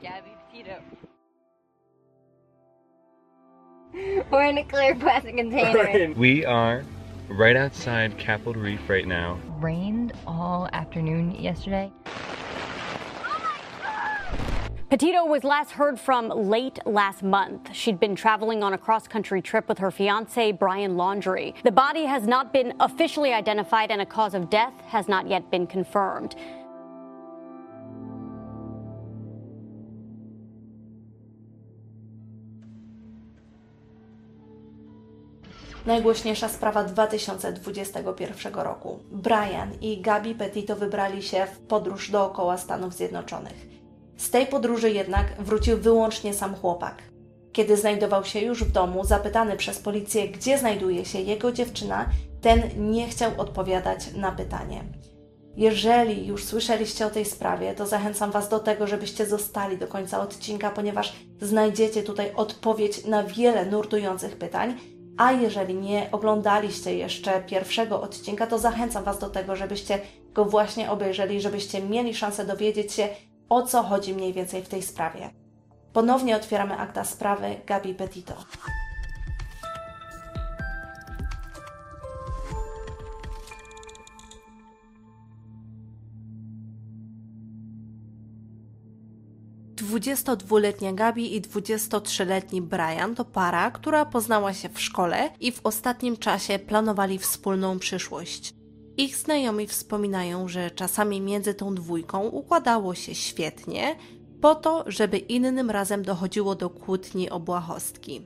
Gabby Petito. We're in a clear plastic container. We are right outside Capitol Reef right now. Rained all afternoon yesterday. Petito was last heard from late last month. She'd been traveling on a cross country trip with her fiance, Brian Laundry. The body has not been officially identified and a cause of death has not yet been confirmed. Najgłośniejsza sprawa 2021 roku. Brian i Gabi Petito wybrali się w podróż dookoła Stanów Zjednoczonych. Z tej podróży jednak wrócił wyłącznie sam chłopak. Kiedy znajdował się już w domu, zapytany przez policję, gdzie znajduje się jego dziewczyna, ten nie chciał odpowiadać na pytanie. Jeżeli już słyszeliście o tej sprawie, to zachęcam Was do tego, żebyście zostali do końca odcinka, ponieważ znajdziecie tutaj odpowiedź na wiele nurtujących pytań. A jeżeli nie oglądaliście jeszcze pierwszego odcinka, to zachęcam Was do tego, żebyście go właśnie obejrzeli, żebyście mieli szansę dowiedzieć się, o co chodzi mniej więcej w tej sprawie. Ponownie otwieramy akta sprawy Gabi Petito. Dwudziestodwuletnia Gabi i 23-letni Brian to para, która poznała się w szkole i w ostatnim czasie planowali wspólną przyszłość. Ich znajomi wspominają, że czasami między tą dwójką układało się świetnie, po to, żeby innym razem dochodziło do kłótni o błahostki.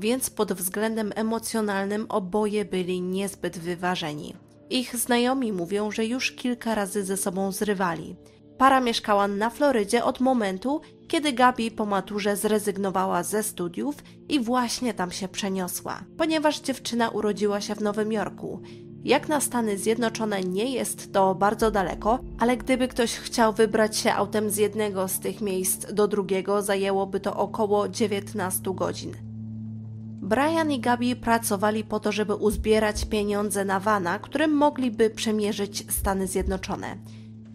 Więc pod względem emocjonalnym oboje byli niezbyt wyważeni. Ich znajomi mówią, że już kilka razy ze sobą zrywali. Para mieszkała na Florydzie od momentu, kiedy Gabi po maturze zrezygnowała ze studiów i właśnie tam się przeniosła, ponieważ dziewczyna urodziła się w Nowym Jorku. Jak na Stany Zjednoczone nie jest to bardzo daleko, ale gdyby ktoś chciał wybrać się autem z jednego z tych miejsc do drugiego, zajęłoby to około 19 godzin. Brian i Gabi pracowali po to, żeby uzbierać pieniądze na wana, którym mogliby przemierzyć Stany Zjednoczone.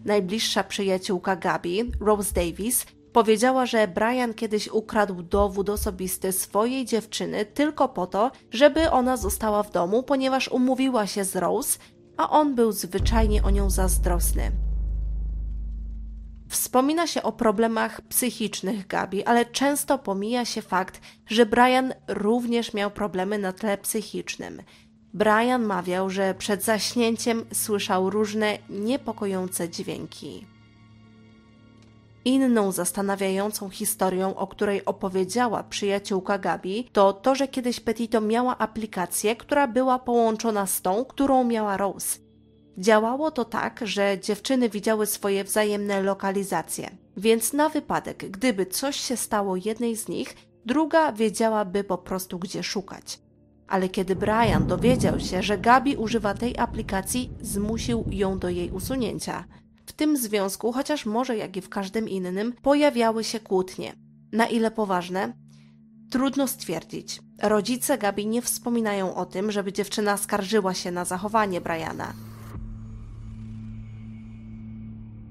Najbliższa przyjaciółka Gabi, Rose Davis, Powiedziała, że Brian kiedyś ukradł dowód osobisty swojej dziewczyny tylko po to, żeby ona została w domu, ponieważ umówiła się z Rose, a on był zwyczajnie o nią zazdrosny. Wspomina się o problemach psychicznych Gabi, ale często pomija się fakt, że Brian również miał problemy na tle psychicznym. Brian mawiał, że przed zaśnięciem słyszał różne niepokojące dźwięki. Inną zastanawiającą historią, o której opowiedziała przyjaciółka Gabi, to to, że kiedyś Petito miała aplikację, która była połączona z tą, którą miała Rose. Działało to tak, że dziewczyny widziały swoje wzajemne lokalizacje, więc na wypadek, gdyby coś się stało jednej z nich, druga wiedziałaby po prostu gdzie szukać. Ale kiedy Brian dowiedział się, że Gabi używa tej aplikacji, zmusił ją do jej usunięcia. W tym związku, chociaż może jak i w każdym innym, pojawiały się kłótnie. Na ile poważne? Trudno stwierdzić. Rodzice Gabi nie wspominają o tym, żeby dziewczyna skarżyła się na zachowanie Briana.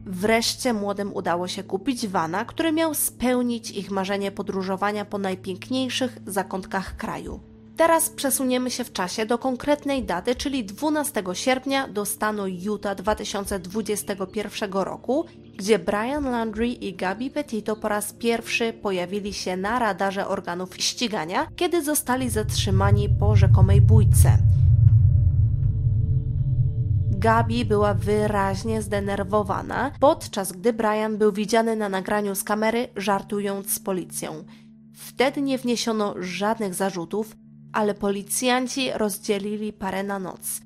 Wreszcie młodym udało się kupić wana, który miał spełnić ich marzenie podróżowania po najpiękniejszych zakątkach kraju. Teraz przesuniemy się w czasie do konkretnej daty, czyli 12 sierpnia do stanu Utah 2021 roku, gdzie Brian Landry i Gabi Petito po raz pierwszy pojawili się na radarze organów ścigania, kiedy zostali zatrzymani po rzekomej bójce. Gabi była wyraźnie zdenerwowana, podczas gdy Brian był widziany na nagraniu z kamery żartując z policją. Wtedy nie wniesiono żadnych zarzutów, ale policjanci rozdzielili parę na noc.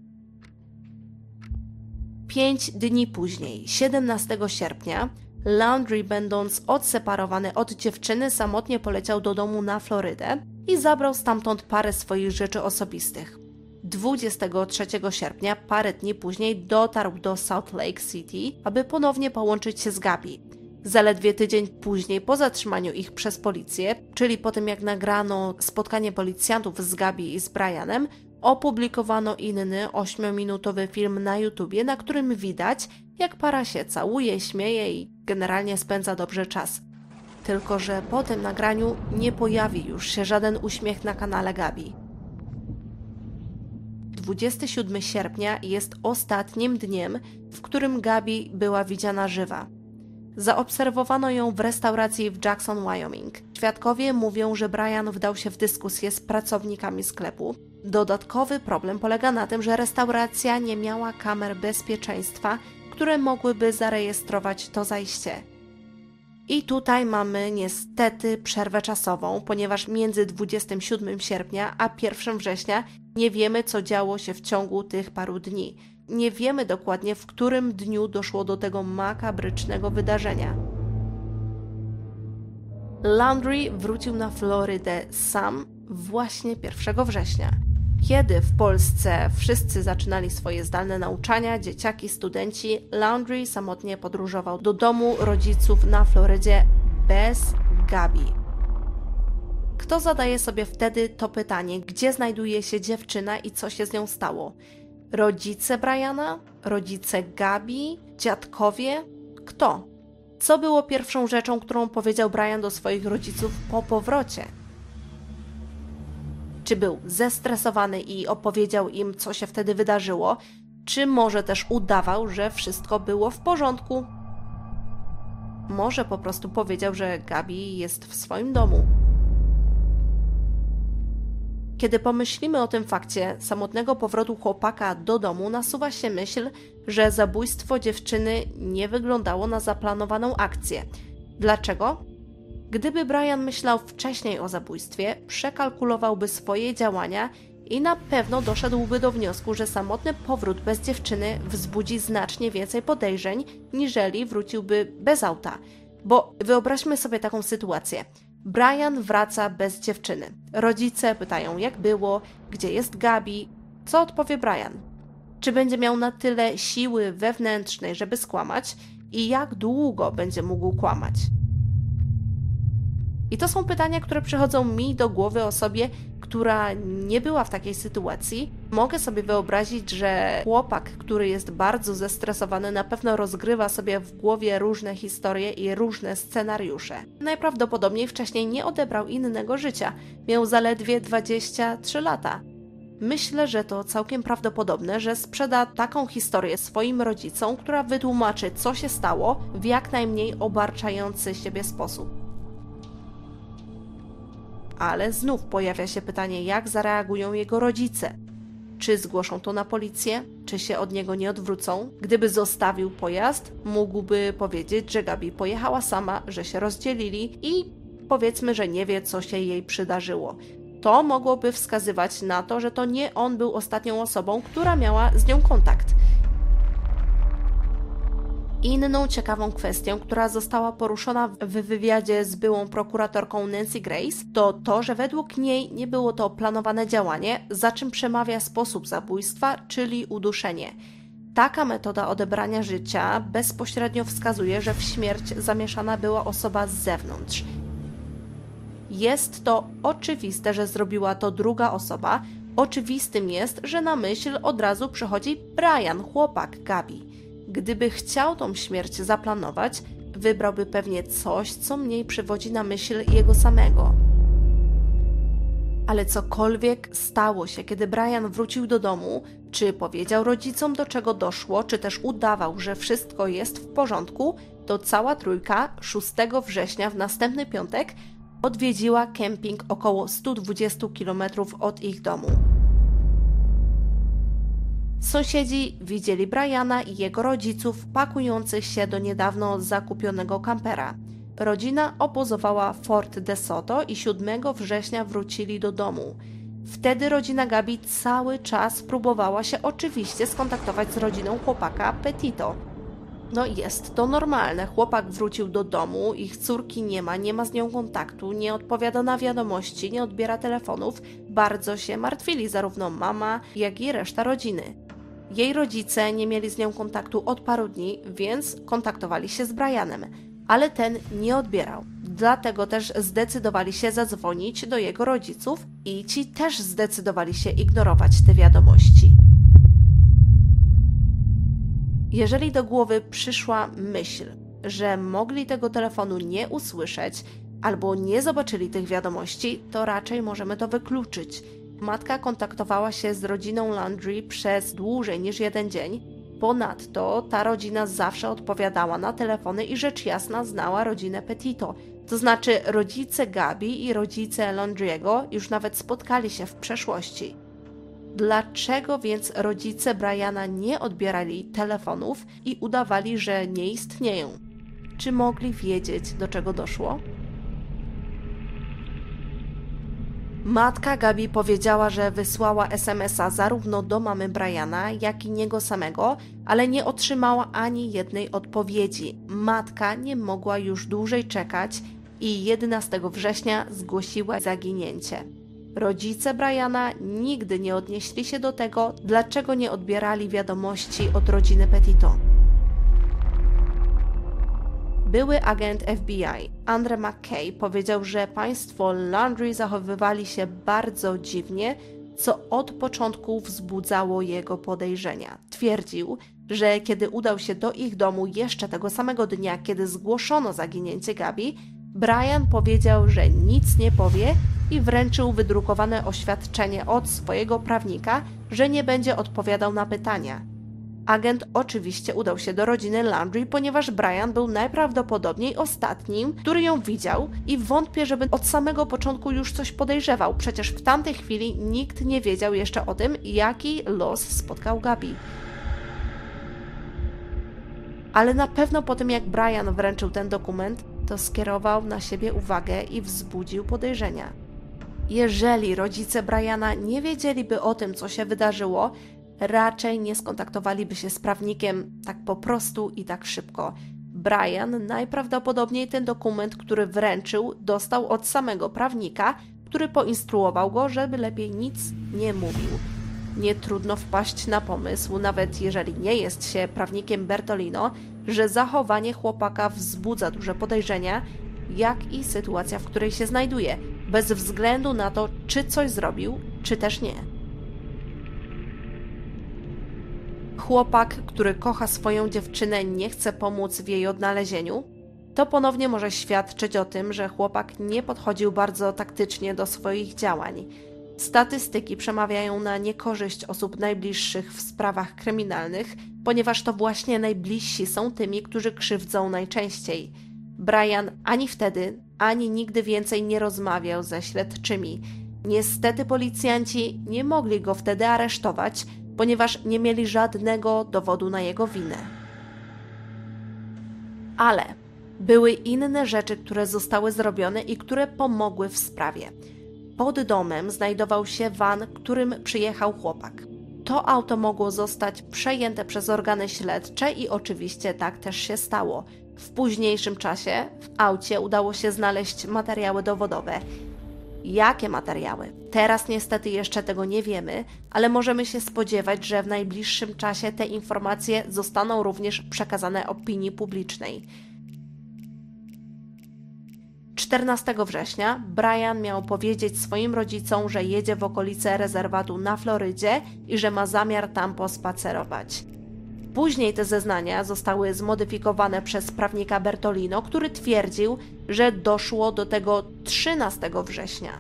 Pięć dni później, 17 sierpnia, Laundry, będąc odseparowany od dziewczyny, samotnie poleciał do domu na Florydę i zabrał stamtąd parę swoich rzeczy osobistych. 23 sierpnia, parę dni później, dotarł do Salt Lake City, aby ponownie połączyć się z Gabi. Zaledwie tydzień później, po zatrzymaniu ich przez policję, czyli po tym jak nagrano spotkanie policjantów z Gabi i z Brianem, opublikowano inny 8-minutowy film na YouTubie, na którym widać, jak para się całuje, śmieje i generalnie spędza dobrze czas. tylko że po tym nagraniu nie pojawi już się żaden uśmiech na kanale Gabi. 27 sierpnia jest ostatnim dniem, w którym Gabi była widziana żywa. Zaobserwowano ją w restauracji w Jackson, Wyoming. Świadkowie mówią, że Brian wdał się w dyskusję z pracownikami sklepu. Dodatkowy problem polega na tym, że restauracja nie miała kamer bezpieczeństwa, które mogłyby zarejestrować to zajście. I tutaj mamy niestety przerwę czasową, ponieważ między 27 sierpnia a 1 września nie wiemy, co działo się w ciągu tych paru dni. Nie wiemy dokładnie, w którym dniu doszło do tego makabrycznego wydarzenia. Landry wrócił na Florydę sam właśnie 1 września. Kiedy w Polsce wszyscy zaczynali swoje zdalne nauczania, dzieciaki, studenci, Landry samotnie podróżował do domu rodziców na Florydzie bez Gabi. Kto zadaje sobie wtedy to pytanie, gdzie znajduje się dziewczyna i co się z nią stało? Rodzice Briana? Rodzice Gabi? Dziadkowie? Kto? Co było pierwszą rzeczą, którą powiedział Brian do swoich rodziców po powrocie? Czy był zestresowany i opowiedział im, co się wtedy wydarzyło, czy może też udawał, że wszystko było w porządku? Może po prostu powiedział, że Gabi jest w swoim domu. Kiedy pomyślimy o tym fakcie samotnego powrotu chłopaka do domu, nasuwa się myśl, że zabójstwo dziewczyny nie wyglądało na zaplanowaną akcję. Dlaczego? Gdyby Brian myślał wcześniej o zabójstwie, przekalkulowałby swoje działania i na pewno doszedłby do wniosku, że samotny powrót bez dziewczyny wzbudzi znacznie więcej podejrzeń, niżeli wróciłby bez auta. Bo wyobraźmy sobie taką sytuację. Brian wraca bez dziewczyny. Rodzice pytają, jak było, gdzie jest Gabi. Co odpowie Brian? Czy będzie miał na tyle siły wewnętrznej, żeby skłamać, i jak długo będzie mógł kłamać? I to są pytania, które przychodzą mi do głowy osobie, która nie była w takiej sytuacji. Mogę sobie wyobrazić, że chłopak, który jest bardzo zestresowany, na pewno rozgrywa sobie w głowie różne historie i różne scenariusze. Najprawdopodobniej wcześniej nie odebrał innego życia. Miał zaledwie 23 lata. Myślę, że to całkiem prawdopodobne, że sprzeda taką historię swoim rodzicom, która wytłumaczy, co się stało w jak najmniej obarczający siebie sposób ale znów pojawia się pytanie, jak zareagują jego rodzice. Czy zgłoszą to na policję, czy się od niego nie odwrócą? Gdyby zostawił pojazd, mógłby powiedzieć, że Gabi pojechała sama, że się rozdzielili i powiedzmy, że nie wie, co się jej przydarzyło. To mogłoby wskazywać na to, że to nie on był ostatnią osobą, która miała z nią kontakt. Inną ciekawą kwestią, która została poruszona w wywiadzie z byłą prokuratorką Nancy Grace, to to, że według niej nie było to planowane działanie, za czym przemawia sposób zabójstwa, czyli uduszenie. Taka metoda odebrania życia bezpośrednio wskazuje, że w śmierć zamieszana była osoba z zewnątrz. Jest to oczywiste, że zrobiła to druga osoba. Oczywistym jest, że na myśl od razu przychodzi Brian, chłopak Gabi. Gdyby chciał tą śmierć zaplanować, wybrałby pewnie coś, co mniej przywodzi na myśl jego samego. Ale cokolwiek stało się, kiedy Brian wrócił do domu, czy powiedział rodzicom, do czego doszło, czy też udawał, że wszystko jest w porządku, to cała trójka 6 września w następny piątek odwiedziła kemping około 120 km od ich domu. Sąsiedzi widzieli Briana i jego rodziców pakujących się do niedawno zakupionego kampera. Rodzina obozowała w Fort DeSoto i 7 września wrócili do domu. Wtedy rodzina Gabi cały czas próbowała się oczywiście skontaktować z rodziną chłopaka Petito. No jest to normalne. Chłopak wrócił do domu, ich córki nie ma, nie ma z nią kontaktu, nie odpowiada na wiadomości, nie odbiera telefonów. Bardzo się martwili zarówno mama, jak i reszta rodziny. Jej rodzice nie mieli z nią kontaktu od paru dni, więc kontaktowali się z Brianem, ale ten nie odbierał. Dlatego też zdecydowali się zadzwonić do jego rodziców i ci też zdecydowali się ignorować te wiadomości. Jeżeli do głowy przyszła myśl, że mogli tego telefonu nie usłyszeć albo nie zobaczyli tych wiadomości, to raczej możemy to wykluczyć. Matka kontaktowała się z rodziną Landry przez dłużej niż jeden dzień. Ponadto ta rodzina zawsze odpowiadała na telefony i rzecz jasna znała rodzinę Petito. To znaczy rodzice Gabi i rodzice Landry'ego już nawet spotkali się w przeszłości. Dlaczego więc rodzice Briana nie odbierali telefonów i udawali, że nie istnieją? Czy mogli wiedzieć, do czego doszło? Matka Gabi powiedziała, że wysłała SMS-a zarówno do mamy Briana, jak i niego samego, ale nie otrzymała ani jednej odpowiedzi. Matka nie mogła już dłużej czekać i 11 września zgłosiła zaginięcie. Rodzice Briana nigdy nie odnieśli się do tego, dlaczego nie odbierali wiadomości od rodziny Petito. Były agent FBI, Andre McKay, powiedział, że państwo Landry zachowywali się bardzo dziwnie, co od początku wzbudzało jego podejrzenia. Twierdził, że kiedy udał się do ich domu jeszcze tego samego dnia, kiedy zgłoszono zaginięcie Gabi, Brian powiedział, że nic nie powie i wręczył wydrukowane oświadczenie od swojego prawnika, że nie będzie odpowiadał na pytania. Agent oczywiście udał się do rodziny Landry, ponieważ Brian był najprawdopodobniej ostatnim, który ją widział i wątpię, żeby od samego początku już coś podejrzewał. Przecież w tamtej chwili nikt nie wiedział jeszcze o tym, jaki los spotkał Gabi. Ale na pewno po tym, jak Brian wręczył ten dokument, to skierował na siebie uwagę i wzbudził podejrzenia. Jeżeli rodzice Briana nie wiedzieliby o tym, co się wydarzyło, raczej nie skontaktowaliby się z prawnikiem tak po prostu i tak szybko. Brian najprawdopodobniej ten dokument, który wręczył, dostał od samego prawnika, który poinstruował go, żeby lepiej nic nie mówił. Nie trudno wpaść na pomysł, nawet jeżeli nie jest się prawnikiem Bertolino, że zachowanie chłopaka wzbudza duże podejrzenia, jak i sytuacja, w której się znajduje, bez względu na to, czy coś zrobił, czy też nie. Chłopak, który kocha swoją dziewczynę, nie chce pomóc w jej odnalezieniu, to ponownie może świadczyć o tym, że chłopak nie podchodził bardzo taktycznie do swoich działań. Statystyki przemawiają na niekorzyść osób najbliższych w sprawach kryminalnych, ponieważ to właśnie najbliżsi są tymi, którzy krzywdzą najczęściej. Brian ani wtedy, ani nigdy więcej nie rozmawiał ze śledczymi. Niestety policjanci nie mogli go wtedy aresztować, ponieważ nie mieli żadnego dowodu na jego winę. Ale były inne rzeczy, które zostały zrobione i które pomogły w sprawie. Pod domem znajdował się van, którym przyjechał chłopak. To auto mogło zostać przejęte przez organy śledcze i oczywiście tak też się stało. W późniejszym czasie w aucie udało się znaleźć materiały dowodowe. Jakie materiały? Teraz niestety jeszcze tego nie wiemy, ale możemy się spodziewać, że w najbliższym czasie te informacje zostaną również przekazane opinii publicznej. 14 września Brian miał powiedzieć swoim rodzicom, że jedzie w okolice rezerwatu na Florydzie i że ma zamiar tam pospacerować. Później te zeznania zostały zmodyfikowane przez prawnika Bertolino, który twierdził, że doszło do tego 13 września.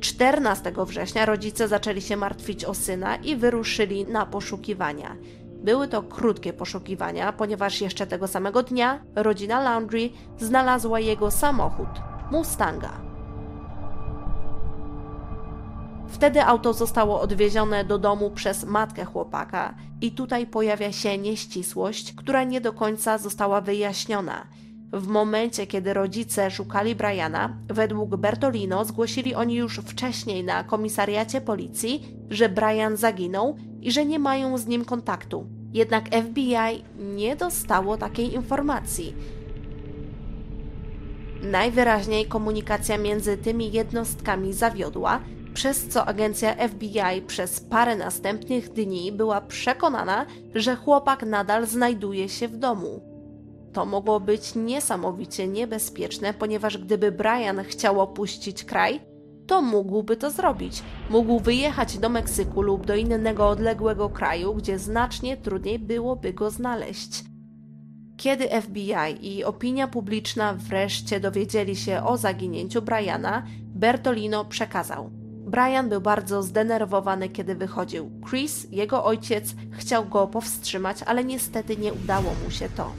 14 września rodzice zaczęli się martwić o syna i wyruszyli na poszukiwania. Były to krótkie poszukiwania, ponieważ jeszcze tego samego dnia rodzina Landry znalazła jego samochód Mustanga. Wtedy auto zostało odwiezione do domu przez matkę chłopaka, i tutaj pojawia się nieścisłość, która nie do końca została wyjaśniona. W momencie, kiedy rodzice szukali Briana, według Bertolino zgłosili oni już wcześniej na komisariacie policji, że Brian zaginął i że nie mają z nim kontaktu. Jednak FBI nie dostało takiej informacji. Najwyraźniej komunikacja między tymi jednostkami zawiodła, przez co agencja FBI przez parę następnych dni była przekonana, że chłopak nadal znajduje się w domu. To mogło być niesamowicie niebezpieczne, ponieważ gdyby Brian chciał opuścić kraj, to mógłby to zrobić. Mógł wyjechać do Meksyku lub do innego odległego kraju, gdzie znacznie trudniej byłoby go znaleźć. Kiedy FBI i opinia publiczna wreszcie dowiedzieli się o zaginięciu Briana, Bertolino przekazał. Brian był bardzo zdenerwowany, kiedy wychodził. Chris, jego ojciec, chciał go powstrzymać, ale niestety nie udało mu się to.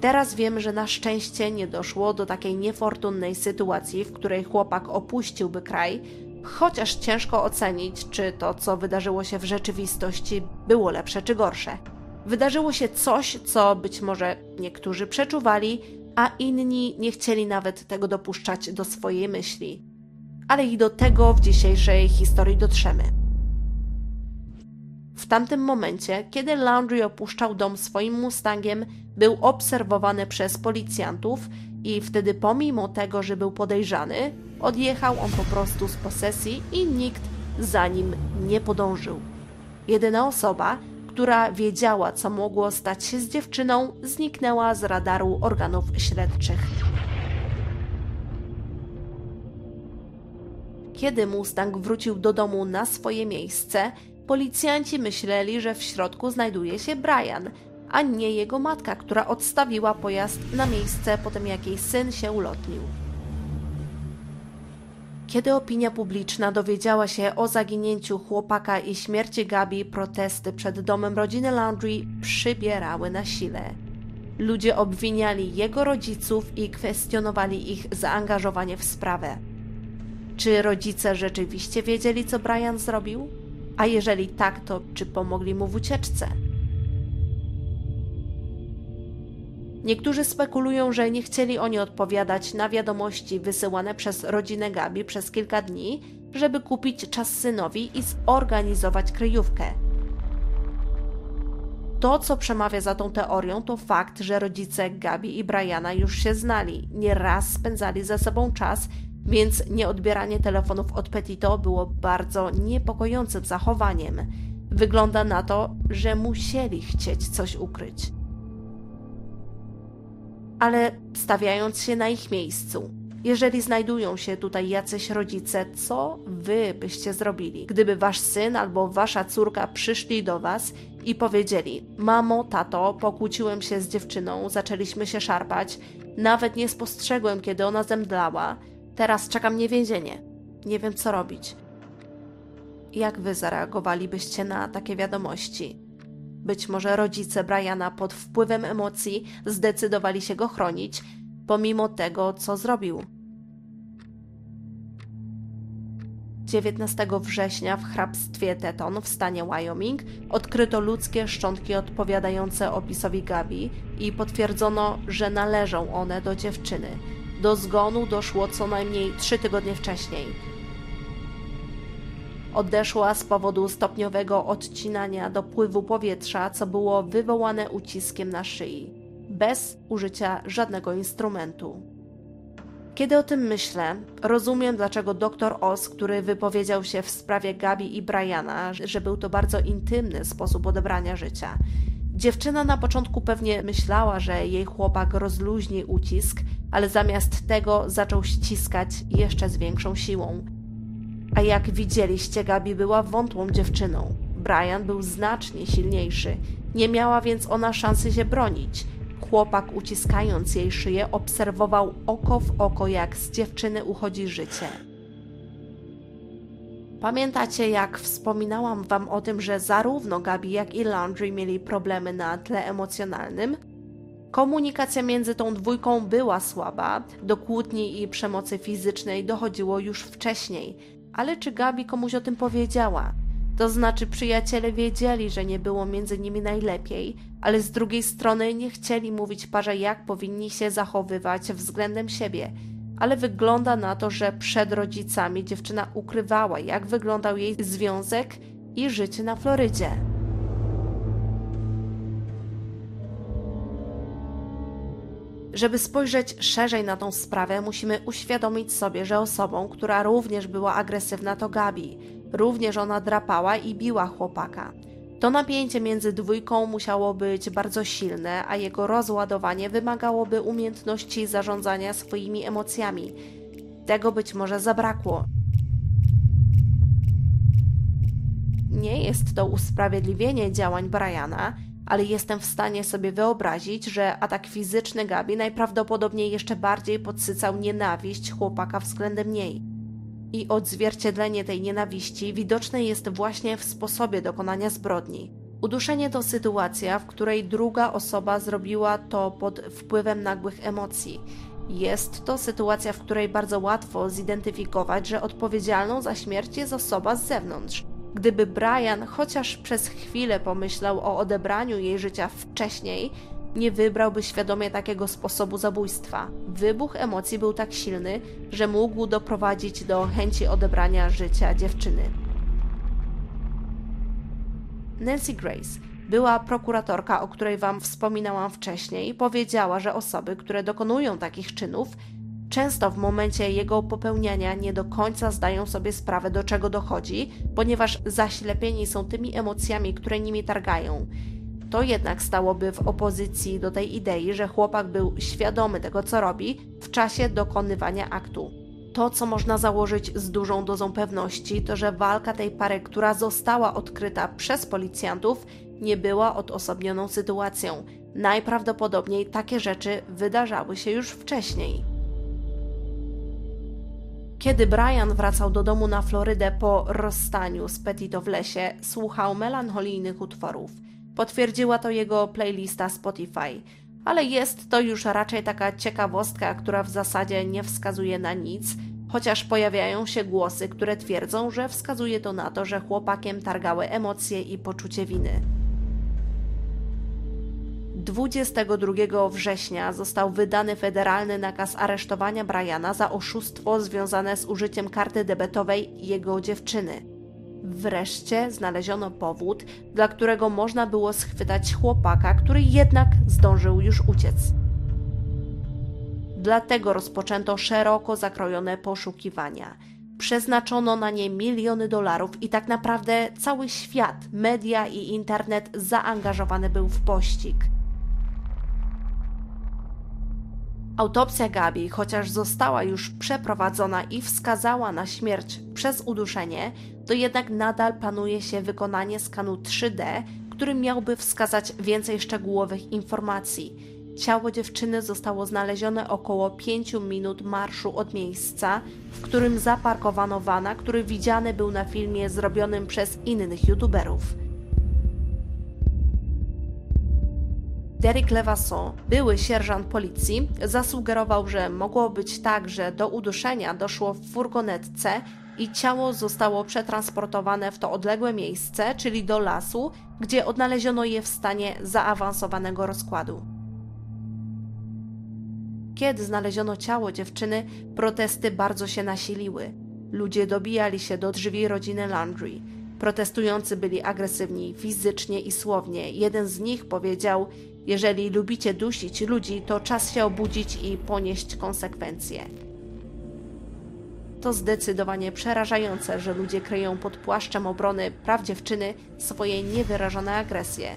Teraz wiem, że na szczęście nie doszło do takiej niefortunnej sytuacji, w której chłopak opuściłby kraj, chociaż ciężko ocenić, czy to, co wydarzyło się w rzeczywistości, było lepsze czy gorsze. Wydarzyło się coś, co być może niektórzy przeczuwali, a inni nie chcieli nawet tego dopuszczać do swojej myśli. Ale i do tego w dzisiejszej historii dotrzemy. W tamtym momencie, kiedy Landry opuszczał dom swoim Mustangiem, był obserwowany przez policjantów i wtedy pomimo tego, że był podejrzany, odjechał on po prostu z posesji i nikt za nim nie podążył. Jedyna osoba, która wiedziała, co mogło stać się z dziewczyną, zniknęła z radaru organów śledczych. Kiedy Mustang wrócił do domu na swoje miejsce, policjanci myśleli, że w środku znajduje się Brian, a nie jego matka, która odstawiła pojazd na miejsce po tym, jak jej syn się ulotnił. Kiedy opinia publiczna dowiedziała się o zaginięciu chłopaka i śmierci Gabi, protesty przed domem rodziny Landry przybierały na sile. Ludzie obwiniali jego rodziców i kwestionowali ich zaangażowanie w sprawę. Czy rodzice rzeczywiście wiedzieli, co Brian zrobił? A jeżeli tak, to czy pomogli mu w ucieczce? Niektórzy spekulują, że nie chcieli oni odpowiadać na wiadomości wysyłane przez rodzinę Gabi przez kilka dni, żeby kupić czas synowi i zorganizować kryjówkę. To, co przemawia za tą teorią, to fakt, że rodzice Gabi i Briana już się znali, nieraz spędzali ze sobą czas, więc nieodbieranie telefonów od Petito było bardzo niepokojącym zachowaniem. Wygląda na to, że musieli chcieć coś ukryć ale stawiając się na ich miejscu. Jeżeli znajdują się tutaj jacyś rodzice, co wy byście zrobili, gdyby wasz syn albo wasza córka przyszli do was i powiedzieli: Mamo, tato, pokłóciłem się z dziewczyną, zaczęliśmy się szarpać, nawet nie spostrzegłem, kiedy ona zemdlała, teraz czeka mnie więzienie. Nie wiem, co robić. Jak wy zareagowalibyście na takie wiadomości? Być może rodzice Briana pod wpływem emocji zdecydowali się go chronić, pomimo tego, co zrobił. 19 września w hrabstwie Teton w stanie Wyoming odkryto ludzkie szczątki odpowiadające opisowi Gabi i potwierdzono, że należą one do dziewczyny. Do zgonu doszło co najmniej trzy tygodnie wcześniej. Odeszła z powodu stopniowego odcinania dopływu powietrza, co było wywołane uciskiem na szyi, bez użycia żadnego instrumentu. Kiedy o tym myślę, rozumiem, dlaczego dr Oz, który wypowiedział się w sprawie Gabi i Briana, że był to bardzo intymny sposób odebrania życia. Dziewczyna na początku pewnie myślała, że jej chłopak rozluźni ucisk, ale zamiast tego zaczął ściskać jeszcze z większą siłą. A jak widzieliście, Gabi była wątłą dziewczyną. Brian był znacznie silniejszy, nie miała więc ona szansy się bronić. Chłopak, uciskając jej szyję, obserwował oko w oko, jak z dziewczyny uchodzi życie. Pamiętacie, jak wspominałam wam o tym, że zarówno Gabi, jak i Landry mieli problemy na tle emocjonalnym? Komunikacja między tą dwójką była słaba, do kłótni i przemocy fizycznej dochodziło już wcześniej, ale czy Gabi komuś o tym powiedziała? To znaczy, przyjaciele wiedzieli, że nie było między nimi najlepiej, ale z drugiej strony nie chcieli mówić parze, jak powinni się zachowywać względem siebie. Ale wygląda na to, że przed rodzicami dziewczyna ukrywała, jak wyglądał jej związek i życie na Florydzie. Żeby spojrzeć szerzej na tą sprawę, musimy uświadomić sobie, że osobą, która również była agresywna, to Gabi. Również ona drapała i biła chłopaka. To napięcie między dwójką musiało być bardzo silne, a jego rozładowanie wymagałoby umiejętności zarządzania swoimi emocjami. Tego być może zabrakło. Nie jest to usprawiedliwienie działań Briana, ale jestem w stanie sobie wyobrazić, że atak fizyczny Gabi najprawdopodobniej jeszcze bardziej podsycał nienawiść chłopaka względem niej. I odzwierciedlenie tej nienawiści widoczne jest właśnie w sposobie dokonania zbrodni. Uduszenie to sytuacja, w której druga osoba zrobiła to pod wpływem nagłych emocji. Jest to sytuacja, w której bardzo łatwo zidentyfikować, że odpowiedzialną za śmierć jest osoba z zewnątrz. Gdyby Brian chociaż przez chwilę pomyślał o odebraniu jej życia wcześniej, nie wybrałby świadomie takiego sposobu zabójstwa. Wybuch emocji był tak silny, że mógł doprowadzić do chęci odebrania życia dziewczyny. Nancy Grace, była prokuratorka, o której Wam wspominałam wcześniej, powiedziała, że osoby, które dokonują takich czynów, często w momencie jego popełniania nie do końca zdają sobie sprawę, do czego dochodzi, ponieważ zaślepieni są tymi emocjami, które nimi targają. To jednak stałoby w opozycji do tej idei, że chłopak był świadomy tego, co robi w czasie dokonywania aktu. To, co można założyć z dużą dozą pewności, to że walka tej pary, która została odkryta przez policjantów, nie była odosobnioną sytuacją. Najprawdopodobniej takie rzeczy wydarzały się już wcześniej. Kiedy Brian wracał do domu na Florydę po rozstaniu z Petito w lesie, słuchał melancholijnych utworów. Potwierdziła to jego playlista Spotify, ale jest to już raczej taka ciekawostka, która w zasadzie nie wskazuje na nic, chociaż pojawiają się głosy, które twierdzą, że wskazuje to na to, że chłopakiem targały emocje i poczucie winy. 22 września został wydany federalny nakaz aresztowania Briana za oszustwo związane z użyciem karty debetowej jego dziewczyny. Wreszcie znaleziono powód, dla którego można było schwytać chłopaka, który jednak zdążył już uciec. Dlatego rozpoczęto szeroko zakrojone poszukiwania. Przeznaczono na nie miliony dolarów i tak naprawdę cały świat, media i internet zaangażowany był w pościg. Autopsja Gabi, chociaż została już przeprowadzona i wskazała na śmierć przez uduszenie, to jednak nadal planuje się wykonanie skanu 3D, który miałby wskazać więcej szczegółowych informacji. Ciało dziewczyny zostało znalezione około 5 minut marszu od miejsca, w którym zaparkowano wana, który widziany był na filmie zrobionym przez innych youtuberów. Derek Levasson, były sierżant policji, zasugerował, że mogło być tak, że do uduszenia doszło w furgonetce i ciało zostało przetransportowane w to odległe miejsce, czyli do lasu, gdzie odnaleziono je w stanie zaawansowanego rozkładu. Kiedy znaleziono ciało dziewczyny, protesty bardzo się nasiliły. Ludzie dobijali się do drzwi rodziny Landry. Protestujący byli agresywni fizycznie i słownie. Jeden z nich powiedział: jeżeli lubicie dusić ludzi, to czas się obudzić i ponieść konsekwencje. To zdecydowanie przerażające, że ludzie kryją pod płaszczem obrony praw dziewczyny swoje niewyrażone agresje.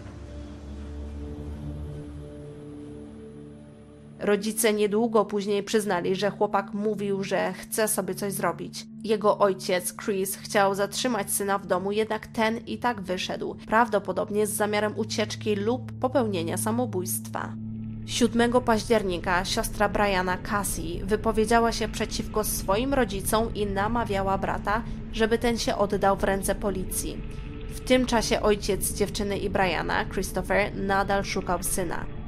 Rodzice niedługo później przyznali, że chłopak mówił, że chce sobie coś zrobić. Jego ojciec, Chris, chciał zatrzymać syna w domu, jednak ten i tak wyszedł, prawdopodobnie z zamiarem ucieczki lub popełnienia samobójstwa. 7 października siostra Briana Cassie wypowiedziała się przeciwko swoim rodzicom i namawiała brata, żeby ten się oddał w ręce policji. W tym czasie ojciec dziewczyny i Briana, Christopher, nadal szukał syna.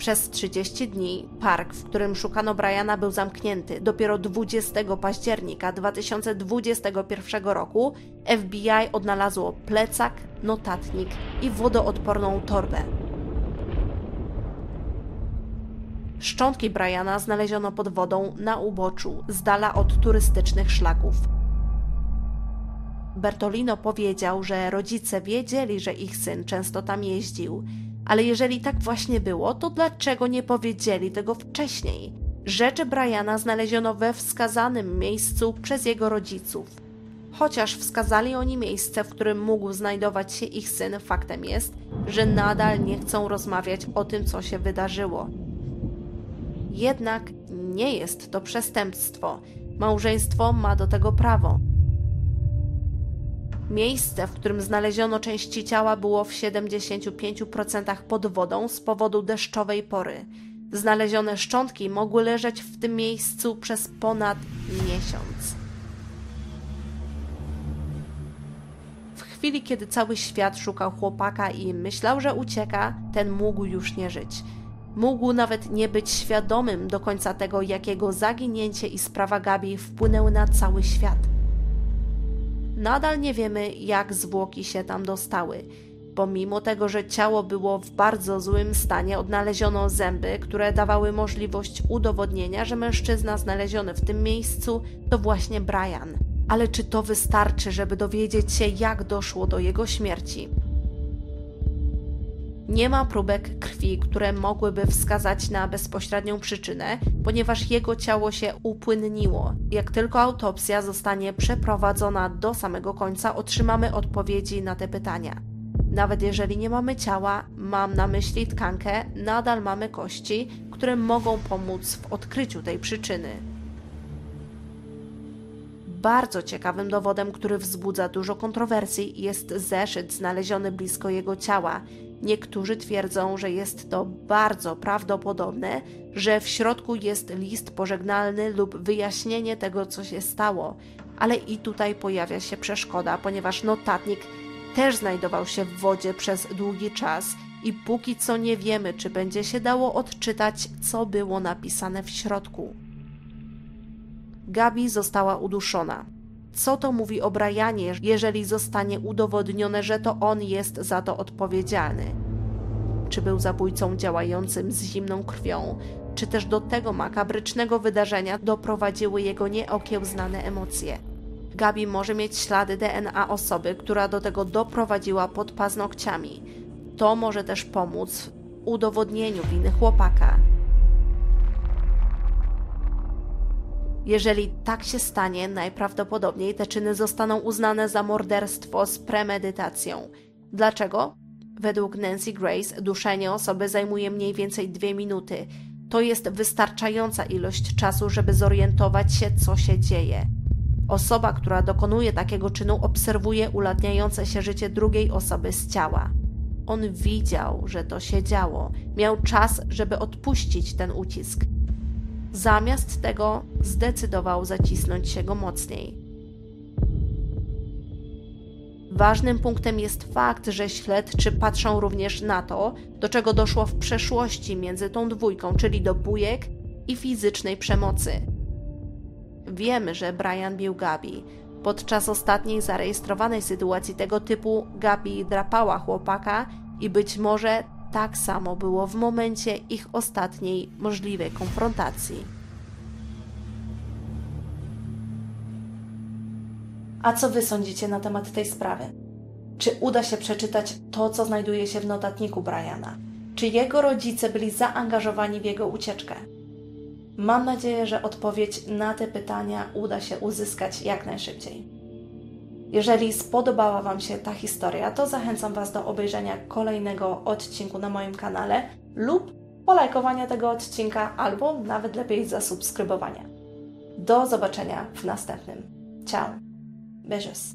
Przez 30 dni park, w którym szukano Briana, był zamknięty. Dopiero 20 października 2021 roku FBI odnalazło plecak, notatnik i wodoodporną torbę. Szczątki Briana znaleziono pod wodą na uboczu, z dala od turystycznych szlaków. Bertolino powiedział, że rodzice wiedzieli, że ich syn często tam jeździł ale jeżeli tak właśnie było, to dlaczego nie powiedzieli tego wcześniej? Rzeczy Briana znaleziono we wskazanym miejscu przez jego rodziców. Chociaż wskazali oni miejsce, w którym mógł znajdować się ich syn, faktem jest, że nadal nie chcą rozmawiać o tym, co się wydarzyło. Jednak nie jest to przestępstwo. Małżeństwo ma do tego prawo. Miejsce, w którym znaleziono części ciała, było w 75% pod wodą z powodu deszczowej pory. Znalezione szczątki mogły leżeć w tym miejscu przez ponad miesiąc. W chwili, kiedy cały świat szukał chłopaka i myślał, że ucieka, ten mógł już nie żyć. Mógł nawet nie być świadomym do końca tego, jakiego zaginięcie i sprawa Gabi wpłynęły na cały świat. Nadal nie wiemy, jak zwłoki się tam dostały. Pomimo tego, że ciało było w bardzo złym stanie, odnaleziono zęby, które dawały możliwość udowodnienia, że mężczyzna znaleziony w tym miejscu to właśnie Brian. Ale czy to wystarczy, żeby dowiedzieć się, jak doszło do jego śmierci? Nie ma próbek krwi, które mogłyby wskazać na bezpośrednią przyczynę, ponieważ jego ciało się upłynniło. Jak tylko autopsja zostanie przeprowadzona do samego końca, otrzymamy odpowiedzi na te pytania. Nawet jeżeli nie mamy ciała, mam na myśli tkankę, nadal mamy kości, które mogą pomóc w odkryciu tej przyczyny. Bardzo ciekawym dowodem, który wzbudza dużo kontrowersji, jest zeszyt znaleziony blisko jego ciała. Niektórzy twierdzą, że jest to bardzo prawdopodobne, że w środku jest list pożegnalny lub wyjaśnienie tego, co się stało. Ale i tutaj pojawia się przeszkoda, ponieważ notatnik też znajdował się w wodzie przez długi czas i póki co nie wiemy, czy będzie się dało odczytać, co było napisane w środku. Gabi została uduszona. Co to mówi o Brianie, jeżeli zostanie udowodnione, że to on jest za to odpowiedzialny? Czy był zabójcą działającym z zimną krwią, czy też do tego makabrycznego wydarzenia doprowadziły jego nieokiełznane emocje? Gabi może mieć ślady DNA osoby, która do tego doprowadziła pod paznokciami. To może też pomóc w udowodnieniu winy chłopaka. Jeżeli tak się stanie, najprawdopodobniej te czyny zostaną uznane za morderstwo z premedytacją. Dlaczego? Według Nancy Grace duszenie osoby zajmuje mniej więcej dwie minuty. To jest wystarczająca ilość czasu, żeby zorientować się, co się dzieje. Osoba, która dokonuje takiego czynu, obserwuje ulatniające się życie drugiej osoby z ciała. On widział, że to się działo, miał czas, żeby odpuścić ten ucisk. Zamiast tego zdecydował zacisnąć się go mocniej. Ważnym punktem jest fakt, że śledczy patrzą również na to, do czego doszło w przeszłości między tą dwójką, czyli do bujek i fizycznej przemocy. Wiemy, że Brian bił Gabi. Podczas ostatniej zarejestrowanej sytuacji tego typu Gabi drapała chłopaka i być może tak samo było w momencie ich ostatniej możliwej konfrontacji. A co wy sądzicie na temat tej sprawy? Czy uda się przeczytać to, co znajduje się w notatniku Briana? Czy jego rodzice byli zaangażowani w jego ucieczkę? Mam nadzieję, że odpowiedź na te pytania uda się uzyskać jak najszybciej. Jeżeli spodobała Wam się ta historia, to zachęcam Was do obejrzenia kolejnego odcinku na moim kanale lub polajkowania tego odcinka, albo nawet lepiej zasubskrybowania. Do zobaczenia w następnym. Ciao! Beijos!